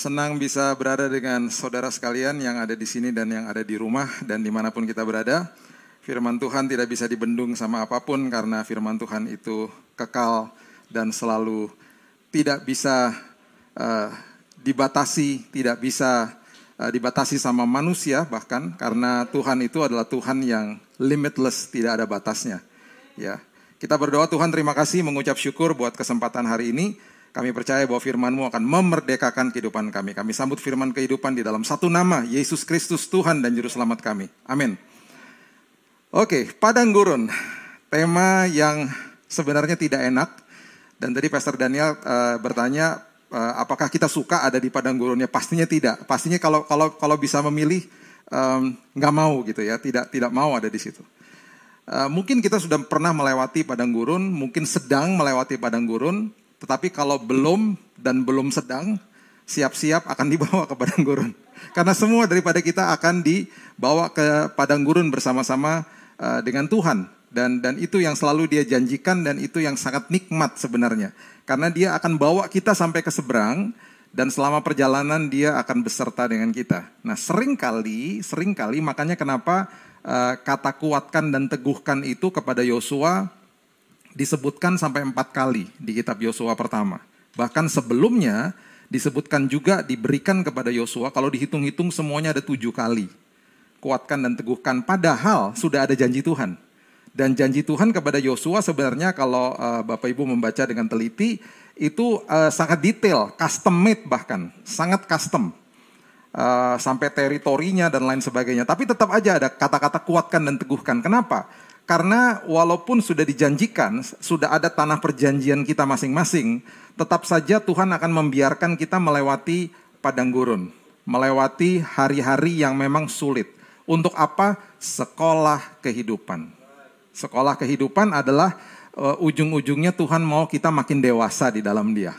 Senang bisa berada dengan saudara sekalian yang ada di sini dan yang ada di rumah dan di mana pun kita berada. Firman Tuhan tidak bisa dibendung sama apa pun karena firman Tuhan itu kekal dan selalu tidak bisa uh, dibatasi, tidak bisa uh, dibatasi sama manusia bahkan karena Tuhan itu adalah Tuhan yang limitless, tidak ada batasnya. Ya, kita berdoa Tuhan terima kasih mengucap syukur buat kesempatan hari ini kami percaya bahwa firman-Mu akan memerdekakan kehidupan kami. Kami sambut firman kehidupan di dalam satu nama, Yesus Kristus Tuhan dan Juru Selamat kami. Amin. Oke, padang gurun. Tema yang sebenarnya tidak enak. Dan tadi Pastor Daniel uh, bertanya, uh, apakah kita suka ada di padang gurunnya? Pastinya tidak. Pastinya kalau kalau kalau bisa memilih, um, mau gitu ya. Tidak tidak mau ada di situ. Uh, mungkin kita sudah pernah melewati padang gurun, mungkin sedang melewati padang gurun, tetapi kalau belum dan belum sedang, siap-siap akan dibawa ke padang gurun. Karena semua daripada kita akan dibawa ke padang gurun bersama-sama uh, dengan Tuhan. Dan dan itu yang selalu dia janjikan dan itu yang sangat nikmat sebenarnya. Karena dia akan bawa kita sampai ke seberang dan selama perjalanan dia akan beserta dengan kita. Nah sering kali, sering kali makanya kenapa uh, kata kuatkan dan teguhkan itu kepada Yosua disebutkan sampai empat kali di kitab Yosua pertama. Bahkan sebelumnya disebutkan juga diberikan kepada Yosua kalau dihitung-hitung semuanya ada tujuh kali. Kuatkan dan teguhkan padahal sudah ada janji Tuhan. Dan janji Tuhan kepada Yosua sebenarnya kalau uh, Bapak Ibu membaca dengan teliti itu uh, sangat detail, custom made bahkan, sangat custom. Uh, sampai teritorinya dan lain sebagainya. Tapi tetap aja ada kata-kata kuatkan dan teguhkan. Kenapa? Karena walaupun sudah dijanjikan, sudah ada tanah perjanjian kita masing-masing, tetap saja Tuhan akan membiarkan kita melewati padang gurun, melewati hari-hari yang memang sulit. Untuk apa? Sekolah kehidupan. Sekolah kehidupan adalah uh, ujung-ujungnya Tuhan mau kita makin dewasa di dalam Dia.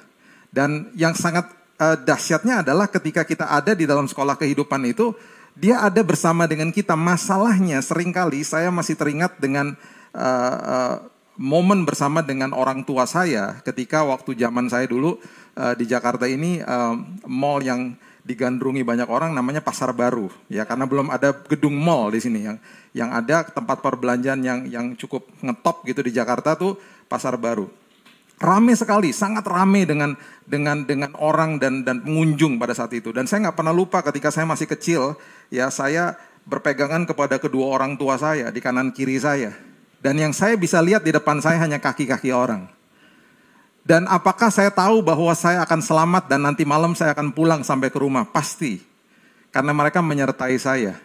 Dan yang sangat uh, dahsyatnya adalah ketika kita ada di dalam sekolah kehidupan itu, dia ada bersama dengan kita. Masalahnya sering kali saya masih teringat dengan uh, uh, momen bersama dengan orang tua saya. Ketika waktu zaman saya dulu uh, di Jakarta ini uh, mall yang digandrungi banyak orang namanya pasar baru ya. Karena belum ada gedung mall di sini. Yang yang ada tempat perbelanjaan yang yang cukup ngetop gitu di Jakarta tuh pasar baru Rame sekali, sangat rame dengan dengan dengan orang dan dan pengunjung pada saat itu. Dan saya nggak pernah lupa ketika saya masih kecil, ya saya berpegangan kepada kedua orang tua saya di kanan kiri saya. Dan yang saya bisa lihat di depan saya hanya kaki-kaki orang. Dan apakah saya tahu bahwa saya akan selamat dan nanti malam saya akan pulang sampai ke rumah? Pasti. Karena mereka menyertai saya.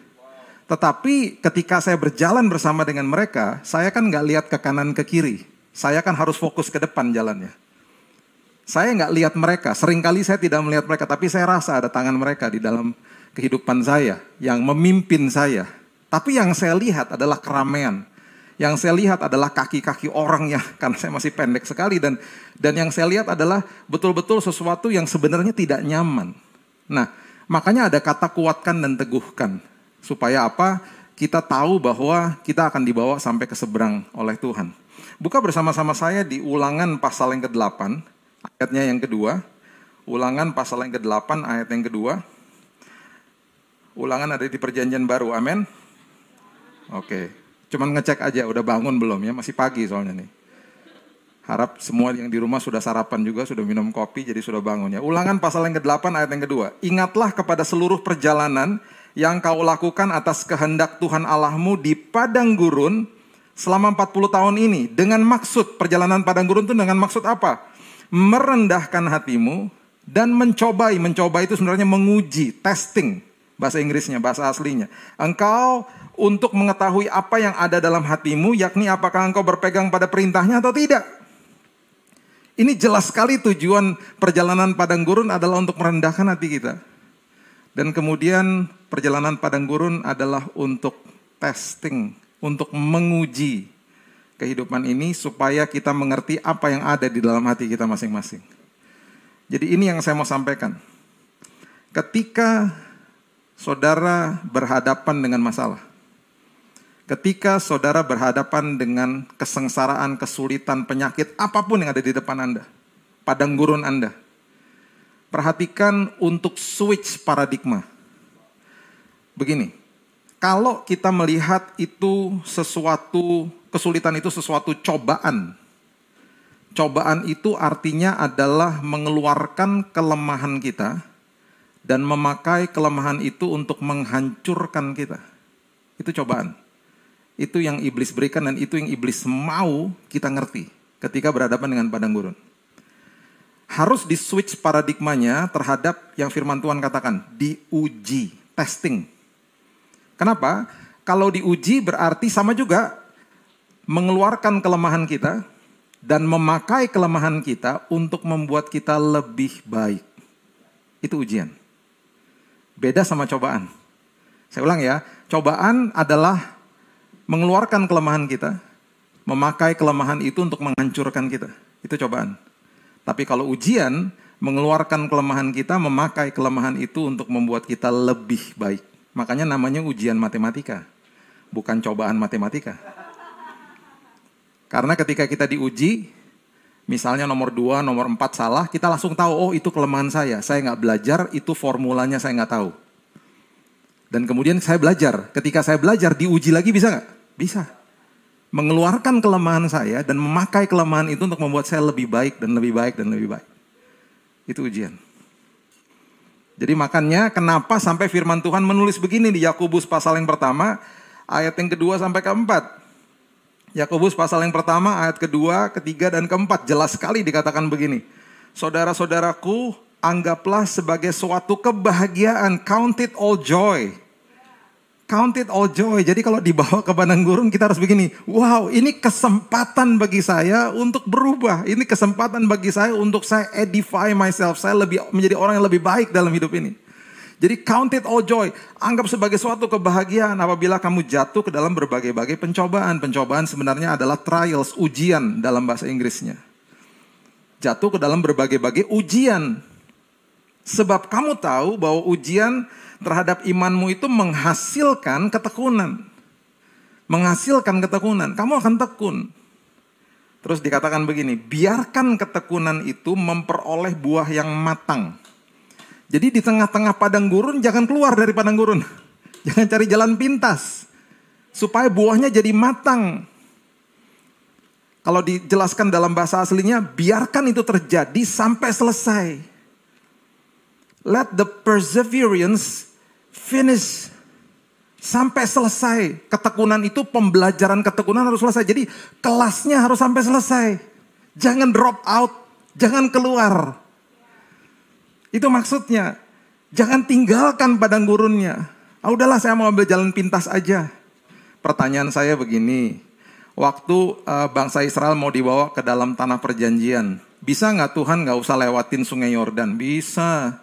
Tetapi ketika saya berjalan bersama dengan mereka, saya kan nggak lihat ke kanan ke kiri saya kan harus fokus ke depan jalannya. Saya nggak lihat mereka, sering kali saya tidak melihat mereka, tapi saya rasa ada tangan mereka di dalam kehidupan saya yang memimpin saya. Tapi yang saya lihat adalah keramaian. Yang saya lihat adalah kaki-kaki orang ya, karena saya masih pendek sekali dan dan yang saya lihat adalah betul-betul sesuatu yang sebenarnya tidak nyaman. Nah, makanya ada kata kuatkan dan teguhkan supaya apa? Kita tahu bahwa kita akan dibawa sampai ke seberang oleh Tuhan. Buka bersama-sama saya di ulangan pasal yang ke-8, ayatnya yang kedua. Ulangan pasal yang ke-8, ayat yang kedua. Ulangan ada di perjanjian baru, amin? Oke, cuman ngecek aja udah bangun belum ya, masih pagi soalnya nih. Harap semua yang di rumah sudah sarapan juga, sudah minum kopi, jadi sudah bangun ya. Ulangan pasal yang ke-8 ayat yang kedua. Ingatlah kepada seluruh perjalanan yang kau lakukan atas kehendak Tuhan Allahmu di padang gurun selama 40 tahun ini dengan maksud perjalanan padang gurun itu dengan maksud apa? Merendahkan hatimu dan mencobai. Mencoba itu sebenarnya menguji, testing bahasa Inggrisnya, bahasa aslinya. Engkau untuk mengetahui apa yang ada dalam hatimu, yakni apakah engkau berpegang pada perintahnya atau tidak. Ini jelas sekali tujuan perjalanan padang gurun adalah untuk merendahkan hati kita. Dan kemudian perjalanan padang gurun adalah untuk testing untuk menguji kehidupan ini supaya kita mengerti apa yang ada di dalam hati kita masing-masing. Jadi ini yang saya mau sampaikan. Ketika saudara berhadapan dengan masalah, ketika saudara berhadapan dengan kesengsaraan, kesulitan, penyakit, apa pun yang ada di depan Anda, padang gurun Anda, Perhatikan untuk switch paradigma. Begini, kalau kita melihat itu sesuatu kesulitan itu sesuatu cobaan. Cobaan itu artinya adalah mengeluarkan kelemahan kita dan memakai kelemahan itu untuk menghancurkan kita. Itu cobaan. Itu yang iblis berikan dan itu yang iblis mau kita ngerti ketika berhadapan dengan padang gurun. Harus di switch paradigmanya terhadap yang firman Tuhan katakan, diuji, testing. Kenapa? Kalau diuji berarti sama juga mengeluarkan kelemahan kita dan memakai kelemahan kita untuk membuat kita lebih baik. Itu ujian. Beda sama cobaan. Saya ulang ya, cobaan adalah mengeluarkan kelemahan kita, memakai kelemahan itu untuk menghancurkan kita. Itu cobaan. Tapi kalau ujian, mengeluarkan kelemahan kita, memakai kelemahan itu untuk membuat kita lebih baik. Makanya namanya ujian matematika, bukan cobaan matematika. Karena ketika kita diuji, misalnya nomor 2, nomor 4 salah, kita langsung tahu, oh itu kelemahan saya. Saya nggak belajar, itu formulanya saya nggak tahu. Dan kemudian saya belajar. Ketika saya belajar, diuji lagi bisa nggak? Bisa. Mengeluarkan kelemahan saya dan memakai kelemahan itu untuk membuat saya lebih baik dan lebih baik dan lebih baik. Itu ujian. Jadi makanya kenapa sampai firman Tuhan menulis begini di Yakobus pasal yang pertama, ayat yang kedua sampai keempat. Yakobus pasal yang pertama, ayat kedua, ketiga, dan keempat. Jelas sekali dikatakan begini. Saudara-saudaraku, anggaplah sebagai suatu kebahagiaan. Count it all joy Count it all joy. Jadi kalau dibawa ke padang gurun kita harus begini. Wow, ini kesempatan bagi saya untuk berubah. Ini kesempatan bagi saya untuk saya edify myself. Saya lebih menjadi orang yang lebih baik dalam hidup ini. Jadi count it all joy. Anggap sebagai suatu kebahagiaan apabila kamu jatuh ke dalam berbagai-bagai pencobaan. Pencobaan sebenarnya adalah trials, ujian dalam bahasa Inggrisnya. Jatuh ke dalam berbagai-bagai ujian. Sebab kamu tahu bahwa ujian terhadap imanmu itu menghasilkan ketekunan. Menghasilkan ketekunan. Kamu akan tekun. Terus dikatakan begini, biarkan ketekunan itu memperoleh buah yang matang. Jadi di tengah-tengah padang gurun jangan keluar dari padang gurun. Jangan cari jalan pintas. Supaya buahnya jadi matang. Kalau dijelaskan dalam bahasa aslinya, biarkan itu terjadi sampai selesai. Let the perseverance finish. Sampai selesai. Ketekunan itu pembelajaran ketekunan harus selesai. Jadi kelasnya harus sampai selesai. Jangan drop out. Jangan keluar. Itu maksudnya. Jangan tinggalkan padang gurunnya. Ah, udahlah saya mau ambil jalan pintas aja. Pertanyaan saya begini. Waktu uh, bangsa Israel mau dibawa ke dalam tanah perjanjian. Bisa nggak Tuhan nggak usah lewatin sungai Yordan? Bisa.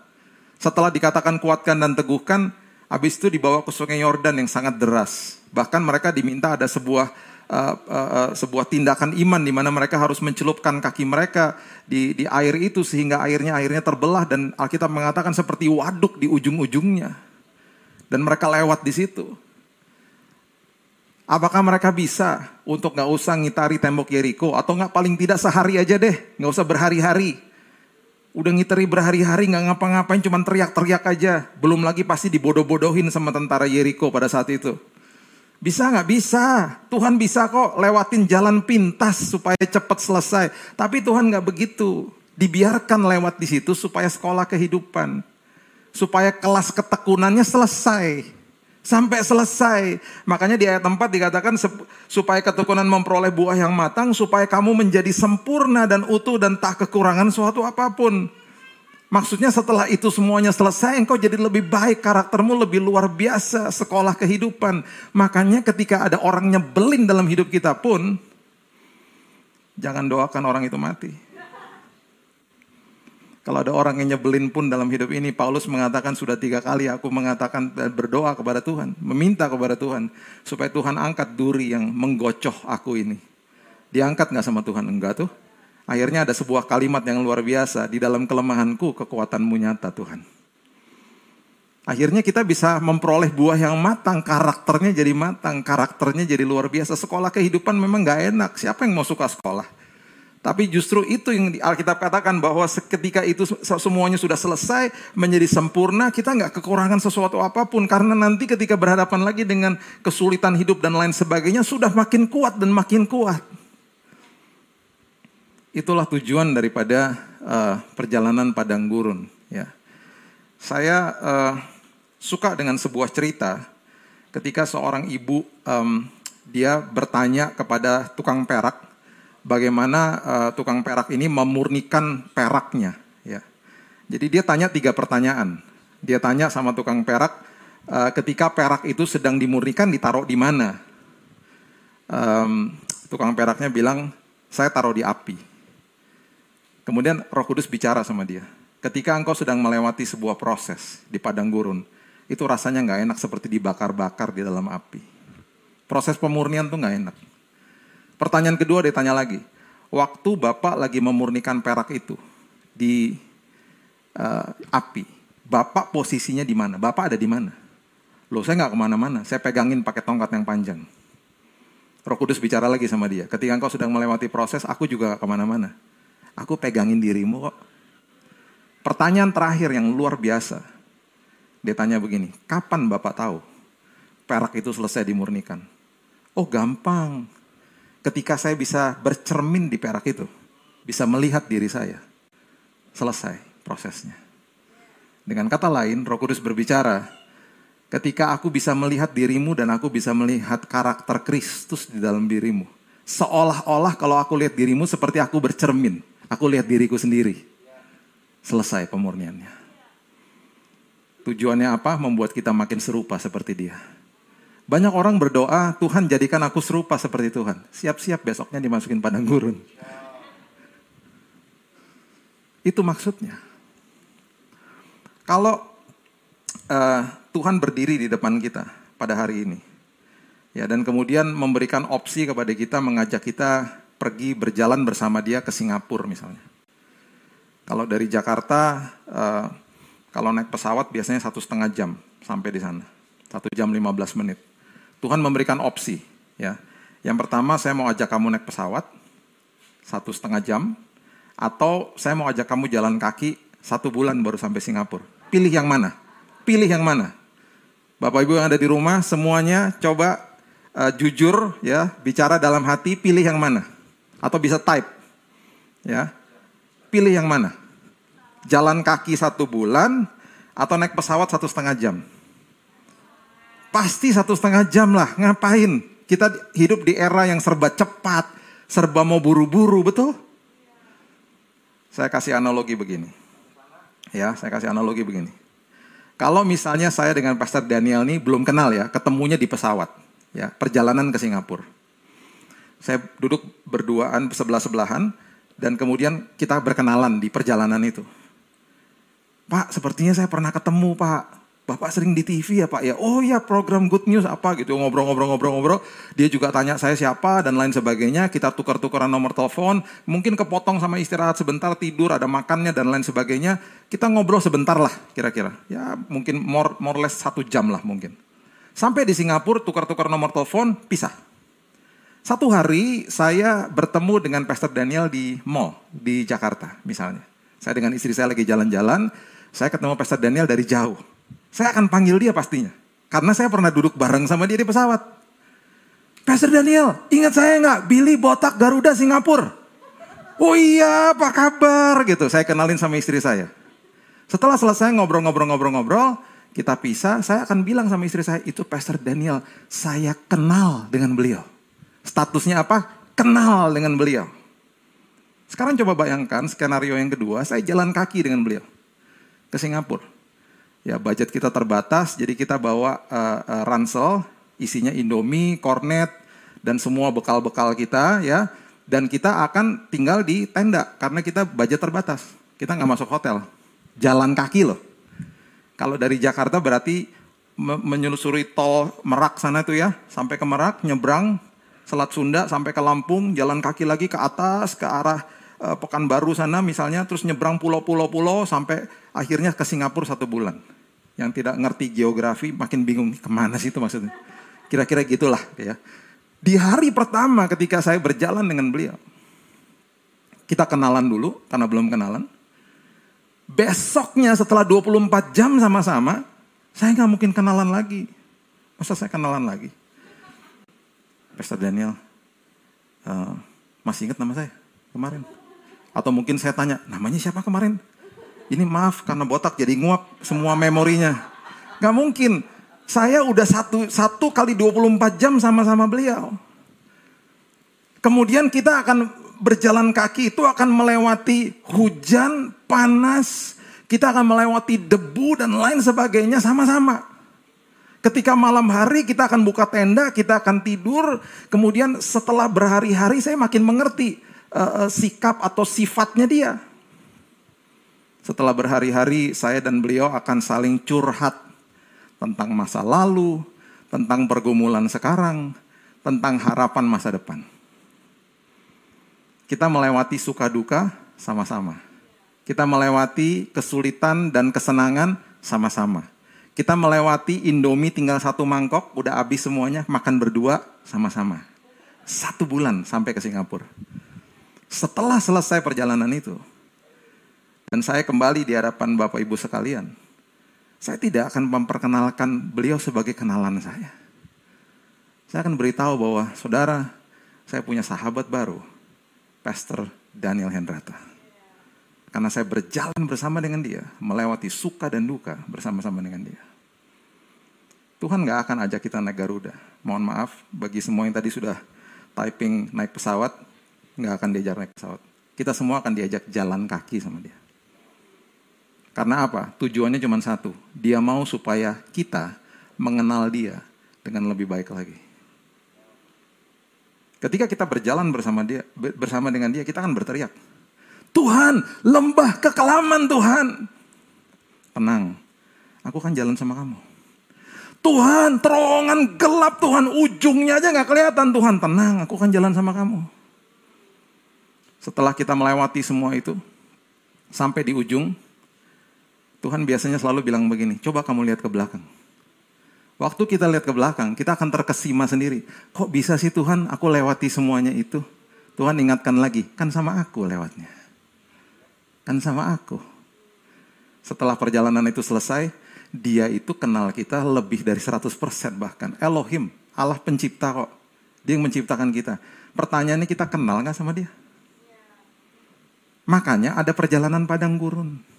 Setelah dikatakan kuatkan dan teguhkan, Habis itu dibawa ke sungai Yordan yang sangat deras. Bahkan mereka diminta ada sebuah uh, uh, uh, sebuah tindakan iman di mana mereka harus mencelupkan kaki mereka di di air itu sehingga airnya airnya terbelah dan Alkitab mengatakan seperti waduk di ujung-ujungnya. Dan mereka lewat di situ. Apakah mereka bisa untuk nggak usah ngitari tembok Yeriko atau nggak paling tidak sehari aja deh, nggak usah berhari-hari Udah ngiteri berhari-hari nggak ngapa-ngapain cuman teriak-teriak aja. Belum lagi pasti dibodoh-bodohin sama tentara Yeriko pada saat itu. Bisa nggak? Bisa. Tuhan bisa kok lewatin jalan pintas supaya cepat selesai. Tapi Tuhan nggak begitu. Dibiarkan lewat di situ supaya sekolah kehidupan. Supaya kelas ketekunannya selesai sampai selesai. Makanya di ayat 4 dikatakan supaya ketekunan memperoleh buah yang matang, supaya kamu menjadi sempurna dan utuh dan tak kekurangan suatu apa pun. Maksudnya setelah itu semuanya selesai, engkau jadi lebih baik, karaktermu lebih luar biasa, sekolah kehidupan. Makanya ketika ada orang nyebelin dalam hidup kita pun, jangan doakan orang itu mati. Kalau ada orang yang nyebelin pun dalam hidup ini, Paulus mengatakan sudah tiga kali aku mengatakan dan berdoa kepada Tuhan, meminta kepada Tuhan supaya Tuhan angkat duri yang menggocoh aku ini. Diangkat nggak sama Tuhan? Enggak tuh. Akhirnya ada sebuah kalimat yang luar biasa, di dalam kelemahanku kekuatanmu nyata Tuhan. Akhirnya kita bisa memperoleh buah yang matang, karakternya jadi matang, karakternya jadi luar biasa. Sekolah kehidupan memang nggak enak, siapa yang mau suka sekolah? Tapi justru itu yang Alkitab katakan bahwa ketika itu semuanya sudah selesai menjadi sempurna, kita nggak kekurangan sesuatu apa pun. Karena nanti ketika berhadapan lagi dengan kesulitan hidup dan lain sebagainya sudah makin kuat dan makin kuat. Itulah tujuan daripada uh, perjalanan padang gurun. Ya, saya uh, suka dengan sebuah cerita ketika seorang ibu um, dia bertanya kepada tukang perak bagaimana uh, tukang perak ini memurnikan peraknya. Ya. Jadi dia tanya tiga pertanyaan. Dia tanya sama tukang perak, uh, ketika perak itu sedang dimurnikan ditaruh di mana? Um, tukang peraknya bilang, saya taruh di api. Kemudian Roh Kudus bicara sama dia, ketika engkau sedang melewati sebuah proses di padang gurun, itu rasanya nggak enak seperti dibakar-bakar di dalam api. Proses pemurnian tuh nggak enak Pertanyaan kedua ditanya lagi, waktu Bapak lagi memurnikan perak itu di uh, api, Bapak posisinya di mana? Bapak ada di mana? Loh saya nggak ke mana-mana, saya pegangin pakai tongkat yang panjang. Roh Kudus bicara lagi sama dia, ketika engkau sedang melewati proses, aku juga ke mana-mana. Aku pegangin dirimu kok. Pertanyaan terakhir yang luar biasa. Dia tanya begini, kapan Bapak tahu perak itu selesai dimurnikan? Oh gampang, ketika saya bisa bercermin di perak itu, bisa melihat diri saya, selesai prosesnya. Dengan kata lain, Roh Kudus berbicara, ketika aku bisa melihat dirimu dan aku bisa melihat karakter Kristus di dalam dirimu, seolah-olah kalau aku lihat dirimu seperti aku bercermin, aku lihat diriku sendiri. Selesai pemurniannya. Tujuannya apa? Membuat kita makin serupa seperti dia. Banyak orang berdoa, Tuhan jadikan aku serupa seperti Tuhan. Siap-siap besoknya dimasukin padang gurun. Itu maksudnya. Kalau uh, Tuhan berdiri di depan kita pada hari ini, ya dan kemudian memberikan opsi kepada kita, mengajak kita pergi berjalan bersama Dia ke Singapura misalnya. Kalau dari Jakarta, uh, kalau naik pesawat biasanya satu setengah jam sampai di sana, satu jam 15 menit. Tuhan memberikan opsi. Ya, yang pertama saya mau ajak kamu naik pesawat satu setengah jam, atau saya mau ajak kamu jalan kaki satu bulan baru sampai Singapura. Pilih yang mana? Pilih yang mana? Bapak Ibu yang ada di rumah semuanya coba uh, jujur ya bicara dalam hati pilih yang mana atau bisa type ya pilih yang mana jalan kaki satu bulan atau naik pesawat satu setengah jam Pasti satu setengah jam lah, ngapain? Kita hidup di era yang serba cepat, serba mau buru-buru, betul? Saya kasih analogi begini. Ya, saya kasih analogi begini. Kalau misalnya saya dengan Pastor Daniel ini belum kenal ya, ketemunya di pesawat, ya, perjalanan ke Singapura. Saya duduk berduaan sebelah-sebelahan dan kemudian kita berkenalan di perjalanan itu. Pak, sepertinya saya pernah ketemu, Pak. Bapak sering di TV ya Pak ya? Oh ya program Good News apa gitu ngobrol-ngobrol-ngobrol-ngobrol. Dia juga tanya saya siapa dan lain sebagainya. Kita tukar-tukaran nomor telepon. Mungkin kepotong sama istirahat sebentar tidur ada makannya dan lain sebagainya. Kita ngobrol sebentar lah kira-kira. Ya mungkin more, more less satu jam lah mungkin. Sampai di Singapura tukar-tukar nomor telepon pisah. Satu hari saya bertemu dengan Pastor Daniel di mall di Jakarta misalnya. Saya dengan istri saya lagi jalan-jalan. Saya ketemu Pastor Daniel dari jauh saya akan panggil dia pastinya. Karena saya pernah duduk bareng sama dia di pesawat. Pastor Daniel, ingat saya nggak? Billy Botak Garuda Singapura. Oh iya, apa kabar? Gitu. Saya kenalin sama istri saya. Setelah selesai ngobrol-ngobrol-ngobrol-ngobrol, kita pisah, saya akan bilang sama istri saya, itu Pastor Daniel, saya kenal dengan beliau. Statusnya apa? Kenal dengan beliau. Sekarang coba bayangkan skenario yang kedua, saya jalan kaki dengan beliau ke Singapura. Ya budget kita terbatas, jadi kita bawa uh, uh, ransel, isinya Indomie, kornet, dan semua bekal-bekal kita ya. Dan kita akan tinggal di tenda karena kita budget terbatas. Kita nggak masuk hotel, jalan kaki loh. Kalau dari Jakarta berarti menyusuri tol Merak sana tuh ya, sampai ke Merak, nyebrang Selat Sunda sampai ke Lampung, jalan kaki lagi ke atas ke arah uh, Pekanbaru sana misalnya, terus nyebrang pulau-pulau-pulau sampai akhirnya ke Singapura satu bulan. Yang tidak ngerti geografi makin bingung ke mana sih itu maksudnya. Kira-kira gitulah ya. Di hari pertama ketika saya berjalan dengan beliau, kita kenalan dulu karena belum kenalan. Besoknya setelah 24 jam sama-sama, saya nggak mungkin kenalan lagi. Masa saya kenalan lagi? Pastor Daniel, uh, masih ingat nama saya kemarin? Atau mungkin saya tanya, namanya siapa kemarin? Ini maaf karena botak jadi nguap semua memorinya. Gak mungkin. Saya udah satu, satu kali 24 jam sama-sama beliau. Kemudian kita akan berjalan kaki itu akan melewati hujan, panas, kita akan melewati debu dan lain sebagainya sama-sama. Ketika malam hari kita akan buka tenda, kita akan tidur, kemudian setelah berhari-hari saya makin mengerti uh, sikap atau sifatnya dia. Setelah berhari-hari saya dan beliau akan saling curhat tentang masa lalu, tentang pergumulan sekarang, tentang harapan masa depan. Kita melewati suka duka sama-sama. Kita melewati kesulitan dan kesenangan sama-sama. Kita melewati Indomie tinggal satu mangkok, udah habis semuanya, makan berdua sama-sama. Satu bulan sampai ke Singapura. Setelah selesai perjalanan itu, dan saya kembali di hadapan Bapak Ibu sekalian, saya tidak akan memperkenalkan beliau sebagai kenalan saya. Saya akan beritahu bahwa, saudara, saya punya sahabat baru, Pastor Daniel Hendrata. Karena saya berjalan bersama dengan dia, melewati suka dan duka bersama-sama dengan dia. Tuhan gak akan ajak kita naik Garuda. Mohon maaf bagi semua yang tadi sudah typing naik pesawat, gak akan diajak naik pesawat. Kita semua akan diajak jalan kaki sama dia. Karena apa? Tujuannya cuma satu. Dia mau supaya kita mengenal dia dengan lebih baik lagi. Ketika kita berjalan bersama dia, bersama dengan dia, kita akan berteriak, Tuhan, lembah kekelaman Tuhan. Tenang, aku kan jalan sama kamu. Tuhan, terowongan gelap Tuhan, ujungnya aja nggak kelihatan Tuhan. Tenang, aku kan jalan sama kamu. Setelah kita melewati semua itu, sampai di ujung, Tuhan biasanya selalu bilang begini, coba kamu lihat ke belakang. Waktu kita lihat ke belakang, kita akan terkesima sendiri. Kok bisa sih Tuhan, aku lewati semuanya itu? Tuhan ingatkan lagi, kan sama aku lewatnya. Kan sama aku. Setelah perjalanan itu selesai, dia itu kenal kita lebih dari 100% bahkan. Elohim, Allah pencipta kok. Dia yang menciptakan kita. Pertanyaannya kita kenal nggak sama dia? Makanya ada perjalanan padang gurun.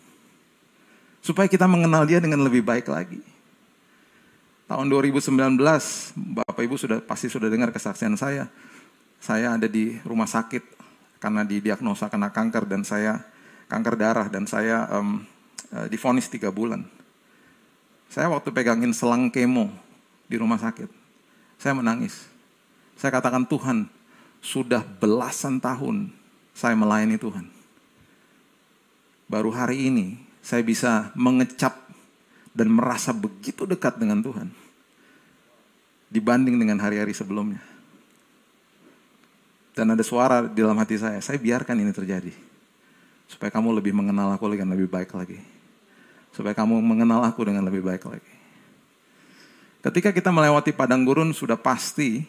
Supaya kita mengenal dia dengan lebih baik lagi. Tahun 2019, Bapak Ibu sudah pasti sudah dengar kesaksian saya. Saya ada di rumah sakit karena didiagnosa kena kanker dan saya kanker darah dan saya um, difonis tiga bulan. Saya waktu pegangin selang kemo di rumah sakit, saya menangis. Saya katakan Tuhan, sudah belasan tahun saya melayani Tuhan. Baru hari ini saya bisa mengecap dan merasa begitu dekat dengan Tuhan dibanding dengan hari-hari sebelumnya. Dan ada suara di dalam hati saya, saya biarkan ini terjadi. Supaya kamu lebih mengenal aku dengan lebih baik lagi. Supaya kamu mengenal aku dengan lebih baik lagi. Ketika kita melewati padang gurun, sudah pasti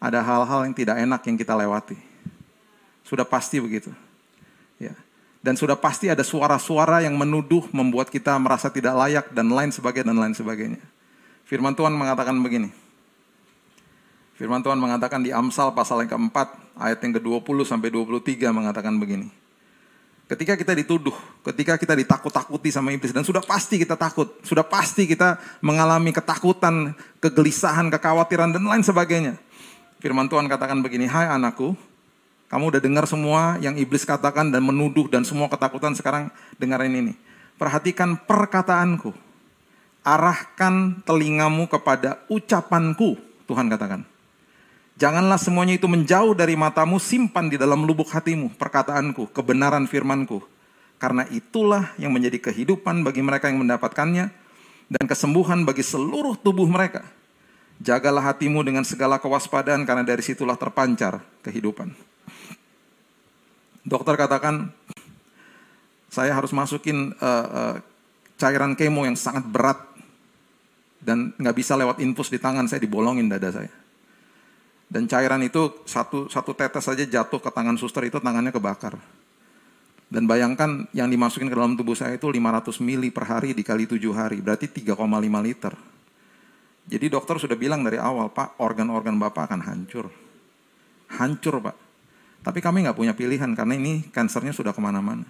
ada hal-hal yang tidak enak yang kita lewati. Sudah pasti begitu. Dan sudah pasti ada suara-suara yang menuduh, membuat kita merasa tidak layak, dan lain sebagainya, dan lain sebagainya. Firman Tuhan mengatakan begini. Firman Tuhan mengatakan di Amsal pasal yang keempat, ayat yang ke-20 sampai 23 mengatakan begini. Ketika kita dituduh, ketika kita ditakut-takuti sama iblis dan sudah pasti kita takut, sudah pasti kita mengalami ketakutan, kegelisahan, kekhawatiran dan lain sebagainya. Firman Tuhan katakan begini, "Hai anakku, kamu udah dengar semua yang iblis katakan dan menuduh dan semua ketakutan sekarang dengarin ini. Perhatikan perkataanku. Arahkan telingamu kepada ucapanku." Tuhan katakan. Janganlah semuanya itu menjauh dari matamu, simpan di dalam lubuk hatimu perkataanku, kebenaran firmanku. Karena itulah yang menjadi kehidupan bagi mereka yang mendapatkannya dan kesembuhan bagi seluruh tubuh mereka. Jagalah hatimu dengan segala kewaspadaan karena dari situlah terpancar kehidupan. Dokter katakan, saya harus masukin uh, uh, cairan kemo yang sangat berat dan nggak bisa lewat infus di tangan saya dibolongin dada saya. Dan cairan itu satu satu tetes saja jatuh ke tangan suster itu tangannya kebakar. Dan bayangkan yang dimasukin ke dalam tubuh saya itu 500 mili per hari dikali 7 hari, berarti 3,5 liter. Jadi dokter sudah bilang dari awal, Pak, organ-organ Bapak akan hancur. Hancur, Pak. Tapi kami nggak punya pilihan karena ini kansernya sudah ke mana-mana.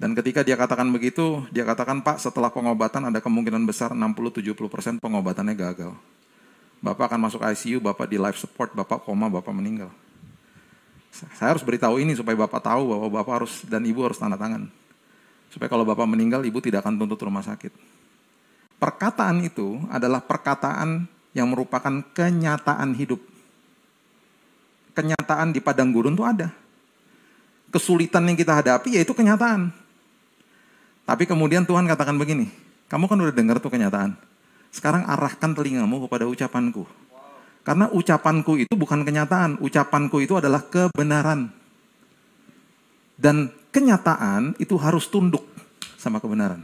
Dan ketika dia katakan begitu, dia katakan, Pak, setelah pengobatan ada kemungkinan besar 60-70% pengobatannya gagal. Bapak akan masuk ICU, Bapak di life support, Bapak koma, Bapak meninggal. Saya harus beritahu ini supaya Bapak tahu bahwa Bapak harus dan Ibu harus tanda tangan. Supaya kalau Bapak meninggal, Ibu tidak akan tuntut rumah sakit. Perkataan itu adalah perkataan yang merupakan kenyataan hidup. Kenyataan di padang gurun itu ada. Kesulitan yang kita hadapi yaitu kenyataan. Tapi kemudian Tuhan katakan begini, kamu kan udah dengar tuh kenyataan. Sekarang arahkan telingamu kepada ucapanku. Karena ucapanku itu bukan kenyataan, ucapanku itu adalah kebenaran. Dan kenyataan itu harus tunduk sama kebenaran.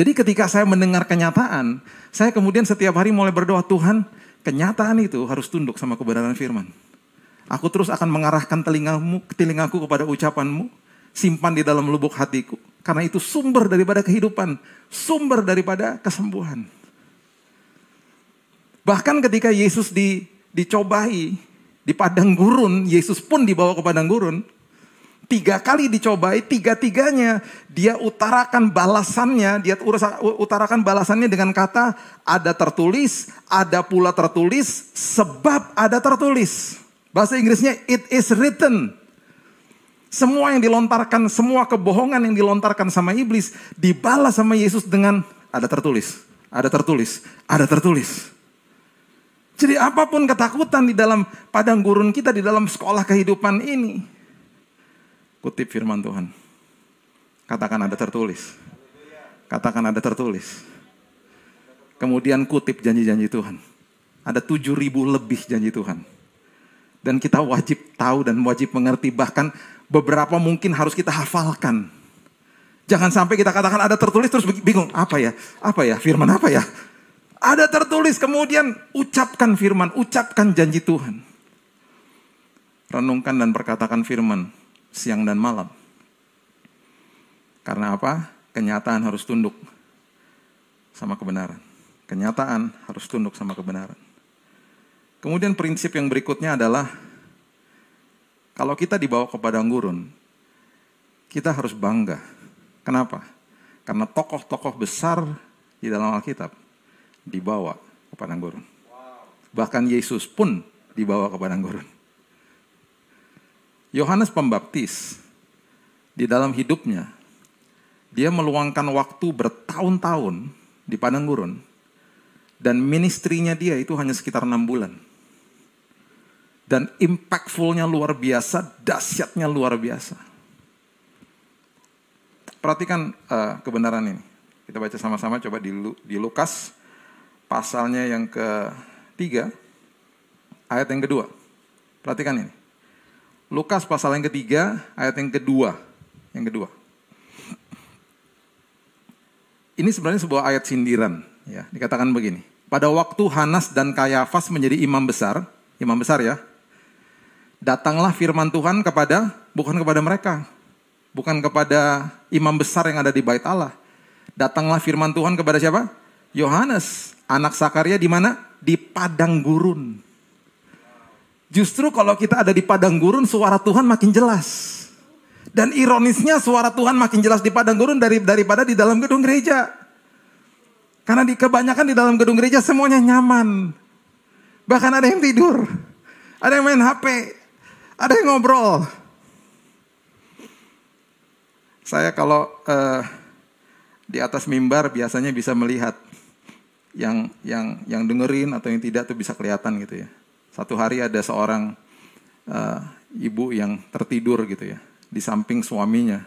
Jadi ketika saya mendengar kenyataan, saya kemudian setiap hari mulai berdoa, Tuhan, kenyataan itu harus tunduk sama kebenaran firman. Aku terus akan mengarahkan telingamu, telingaku kepada ucapanmu, simpan di dalam lubuk hatiku. Karena itu sumber daripada kehidupan, sumber daripada kesembuhan. Bahkan ketika Yesus di, dicobai di padang gurun, Yesus pun dibawa ke padang gurun. Tiga kali dicobai, tiga-tiganya dia utarakan balasannya, dia utarakan balasannya dengan kata ada tertulis, ada pula tertulis, sebab ada tertulis. Bahasa Inggrisnya it is written. Semua yang dilontarkan, semua kebohongan yang dilontarkan sama iblis dibalas sama Yesus dengan ada tertulis, ada tertulis, ada tertulis. Jadi apa pun ketakutan di dalam padang gurun kita, di dalam sekolah kehidupan ini. Kutip firman Tuhan. Katakan ada tertulis. Katakan ada tertulis. Kemudian kutip janji-janji Tuhan. Ada tujuh ribu lebih janji Tuhan. Dan kita wajib tahu dan wajib mengerti. Bahkan beberapa mungkin harus kita hafalkan. Jangan sampai kita katakan ada tertulis terus bingung. Apa ya? Apa ya? Firman apa ya? Ada tertulis kemudian ucapkan firman, ucapkan janji Tuhan. Renungkan dan perkatakan firman siang dan malam. Karena apa? Kenyataan harus tunduk sama kebenaran. Kenyataan harus tunduk sama kebenaran. Kemudian prinsip yang berikutnya adalah kalau kita dibawa ke padang gurun, kita harus bangga. Kenapa? Karena tokoh-tokoh besar di dalam Alkitab dibawa ke padang gurun. Bahkan Yesus pun dibawa ke padang gurun. Yohanes Pembaptis di dalam hidupnya dia meluangkan waktu bertahun-tahun di padang gurun dan ministrinya dia itu hanya sekitar enam bulan. Dan impactfulnya luar biasa, dahsyatnya luar biasa. Perhatikan uh, kebenaran ini. Kita baca sama-sama coba di, di Lukas pasalnya yang ketiga, ayat yang kedua. Perhatikan ini. Lukas pasal yang ketiga, ayat yang kedua. Yang kedua. Ini sebenarnya sebuah ayat sindiran. Ya, dikatakan begini. Pada waktu Hanas dan Kayafas menjadi imam besar, imam besar ya, datanglah firman Tuhan kepada, bukan kepada mereka, bukan kepada imam besar yang ada di bait Allah. Datanglah firman Tuhan kepada siapa? Yohanes, anak Sakaria di mana? Di padang gurun. Justru kalau kita ada di padang gurun, suara Tuhan makin jelas. Dan ironisnya suara Tuhan makin jelas di padang gurun dari, daripada di dalam gedung gereja. Karena di kebanyakan di dalam gedung gereja semuanya nyaman. Bahkan ada yang tidur. Ada yang main HP. Ada yang ngobrol. Saya kalau uh, di atas mimbar biasanya bisa melihat yang yang yang dengerin atau yang tidak tuh bisa kelihatan gitu ya. Satu hari ada seorang uh, ibu yang tertidur gitu ya di samping suaminya.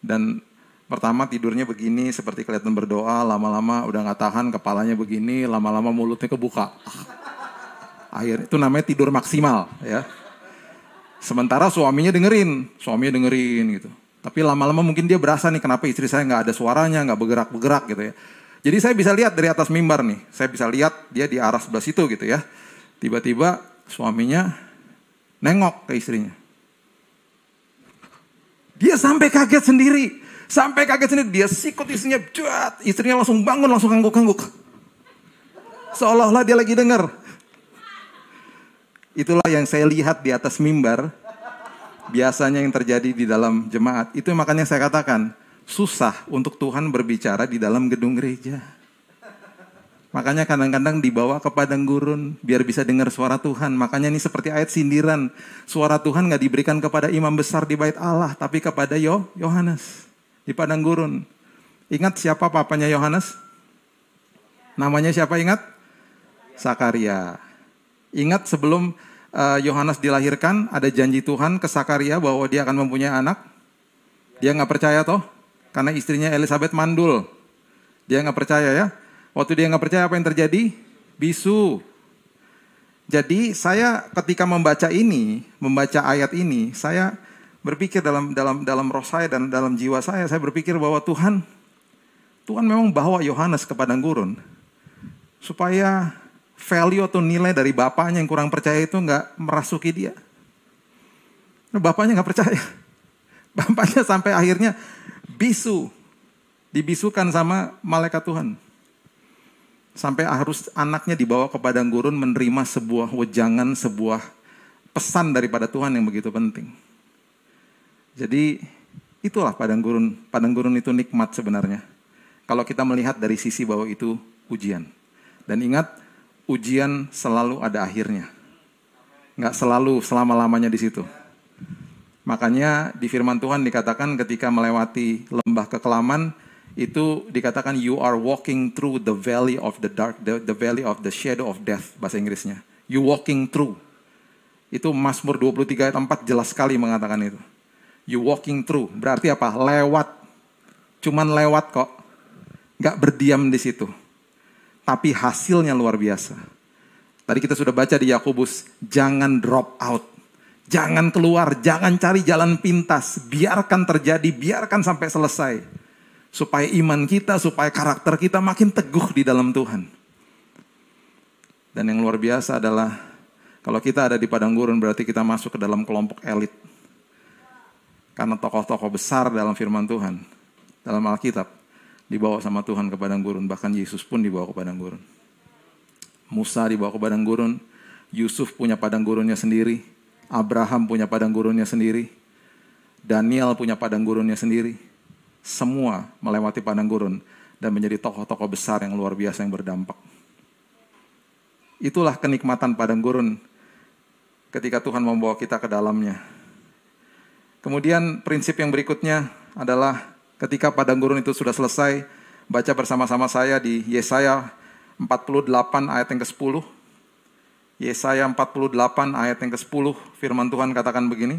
Dan pertama tidurnya begini seperti kelihatan berdoa lama-lama udah nggak tahan kepalanya begini lama-lama mulutnya kebuka. Akhir itu namanya tidur maksimal ya. Sementara suaminya dengerin suaminya dengerin gitu. Tapi lama-lama mungkin dia berasa nih kenapa istri saya nggak ada suaranya nggak bergerak-bergerak gitu ya. Jadi saya bisa lihat dari atas mimbar nih, saya bisa lihat dia di arah sebelah situ gitu ya. Tiba-tiba suaminya nengok ke istrinya. Dia sampai kaget sendiri. Sampai kaget sendiri. Dia sikut istrinya. Cuat. Istrinya langsung bangun. Langsung kangguk-kangguk. Seolah-olah dia lagi dengar. Itulah yang saya lihat di atas mimbar. Biasanya yang terjadi di dalam jemaat. Itu makanya saya katakan. Susah untuk Tuhan berbicara di dalam gedung gereja. Makanya kadang-kadang dibawa ke padang gurun biar bisa dengar suara Tuhan. Makanya ini seperti ayat sindiran. Suara Tuhan nggak diberikan kepada imam besar di bait Allah, tapi kepada Yo Yohanes di padang gurun. Ingat siapa papanya Yohanes? Namanya siapa ingat? Sakaria. Ingat sebelum eh, Yohanes uh, dilahirkan ada janji Tuhan ke Sakaria bahwa dia akan mempunyai anak. Dia nggak percaya toh? Karena istrinya Elizabeth mandul. Dia nggak percaya ya. Waktu dia nggak percaya apa yang terjadi? Bisu. Jadi saya ketika membaca ini, membaca ayat ini, saya berpikir dalam dalam dalam roh saya dan dalam jiwa saya, saya berpikir bahwa Tuhan Tuhan memang bawa Yohanes ke padang gurun supaya value atau nilai dari bapaknya yang kurang percaya itu nggak merasuki dia. Bapaknya nggak percaya. Bapaknya sampai akhirnya bisu, dibisukan sama malaikat Tuhan sampai harus anaknya dibawa ke padang gurun menerima sebuah wejangan, sebuah pesan daripada Tuhan yang begitu penting. Jadi itulah padang gurun. Padang gurun itu nikmat sebenarnya. Kalau kita melihat dari sisi bahwa itu ujian. Dan ingat, ujian selalu ada akhirnya. Nggak selalu selama-lamanya di situ. Makanya di firman Tuhan dikatakan ketika melewati lembah kekelaman, itu dikatakan you are walking through the valley of the dark, the, the valley of the shadow of death bahasa Inggrisnya. You walking through. Itu Mazmur 23 ayat 4 jelas sekali mengatakan itu. You walking through, berarti apa? Lewat. Cuman lewat kok. Gak berdiam di situ. Tapi hasilnya luar biasa. Tadi kita sudah baca di Yakobus, jangan drop out. Jangan keluar, jangan cari jalan pintas. Biarkan terjadi, biarkan sampai selesai supaya iman kita, supaya karakter kita makin teguh di dalam Tuhan. Dan yang luar biasa adalah kalau kita ada di padang gurun berarti kita masuk ke dalam kelompok elit. Karena tokoh-tokoh besar dalam firman Tuhan, dalam Alkitab, dibawa sama Tuhan ke padang gurun. Bahkan Yesus pun dibawa ke padang gurun. Musa dibawa ke padang gurun, Yusuf punya padang gurunnya sendiri, Abraham punya padang gurunnya sendiri, Daniel punya padang gurunnya sendiri semua melewati padang gurun dan menjadi tokoh-tokoh besar yang luar biasa yang berdampak. Itulah kenikmatan padang gurun ketika Tuhan membawa kita ke dalamnya. Kemudian prinsip yang berikutnya adalah ketika padang gurun itu sudah selesai, baca bersama-sama saya di Yesaya 48 ayat yang ke-10. Yesaya 48 ayat yang ke-10 firman Tuhan katakan begini.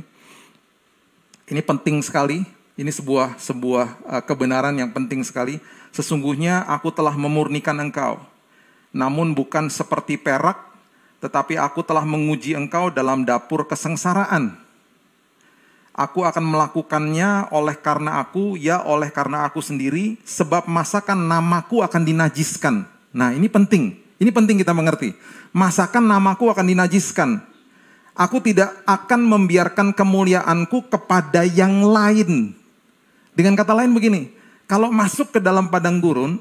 Ini penting sekali ini sebuah sebuah uh, kebenaran yang penting sekali. Sesungguhnya aku telah memurnikan engkau. Namun bukan seperti perak, tetapi aku telah menguji engkau dalam dapur kesengsaraan. Aku akan melakukannya oleh karena aku, ya oleh karena aku sendiri, sebab masakan namaku akan dinajiskan. Nah ini penting, ini penting kita mengerti. Masakan namaku akan dinajiskan. Aku tidak akan membiarkan kemuliaanku kepada yang lain. Dengan kata lain begini, kalau masuk ke dalam padang gurun,